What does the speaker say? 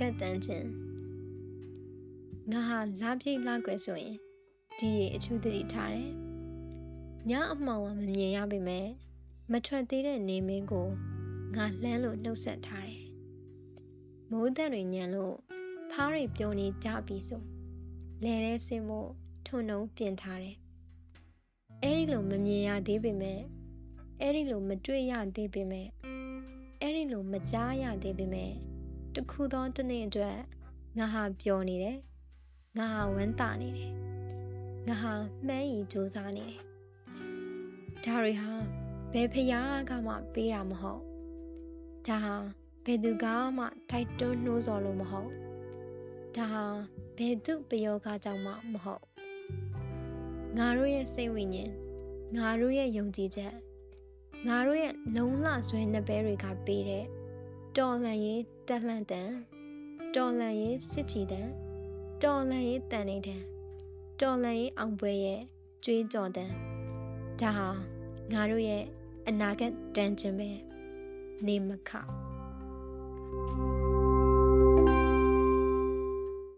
ဂတ်တန်းချင်းငါဟာလာပြိတ်လာကွယ်ဆိုရင်ဒီရေအချူတတိထားတယ်ညအမှောင်ကမမြင်ရပေမဲ့မထွက်သေးတဲ့နေမင်းကိုငါလှမ်းလို့နှုတ်ဆက်ထားတယ်မိုးသက်တွေညံလို့ဖားတွေပြုံနေကြပြီဆိုလဲတဲ့စင်ဖို့ထွန်းနှုံပြင်ထားတယ်အဲ့ဒီလိုမမြင်ရသေးပေမဲ့အဲ့ဒီလိုမတွေ့ရသေးပေမဲ့အဲ့ဒီလိုမကြားရသေးပေမဲ့ တခုသောတစ်နေ့အတွက်ငါဟာပျော်နေတယ်ငါဟာဝမ်းသာနေတယ်ငါဟာမှန်းရီစူးစမ်းနေတယ်ဒါတွေဟာဘယ်ဖရားကမှပေးတာမဟုတ်ဒါဟာဘယ်သူကမှတိုက်တွန်းနှိုးဆော်လို့မဟုတ်ဒါဟာဘယ်သူပယောဂကြောင့်မှမဟုတ်ငါတို့ရဲ့စိတ်ဝိညာဉ်ငါတို့ရဲ့ယုံကြည်ချက်ငါတို့ရဲ့လုံလဆွဲနှစ်ပဲတွေကပေးတဲ့ တော်လှန်ရေးတက်လှန်တန်တော်လှန်ရေးစစ်ချီတန်တော်လှန်ရေးတန်နေတန်တော်လှန်ရေးအောင်ပွဲရဲ့ကြွေးကြော်တန်ဒါဟာငါတို့ရဲ့အနာဂတ်တန်ခြင်းပဲနေမခ thank you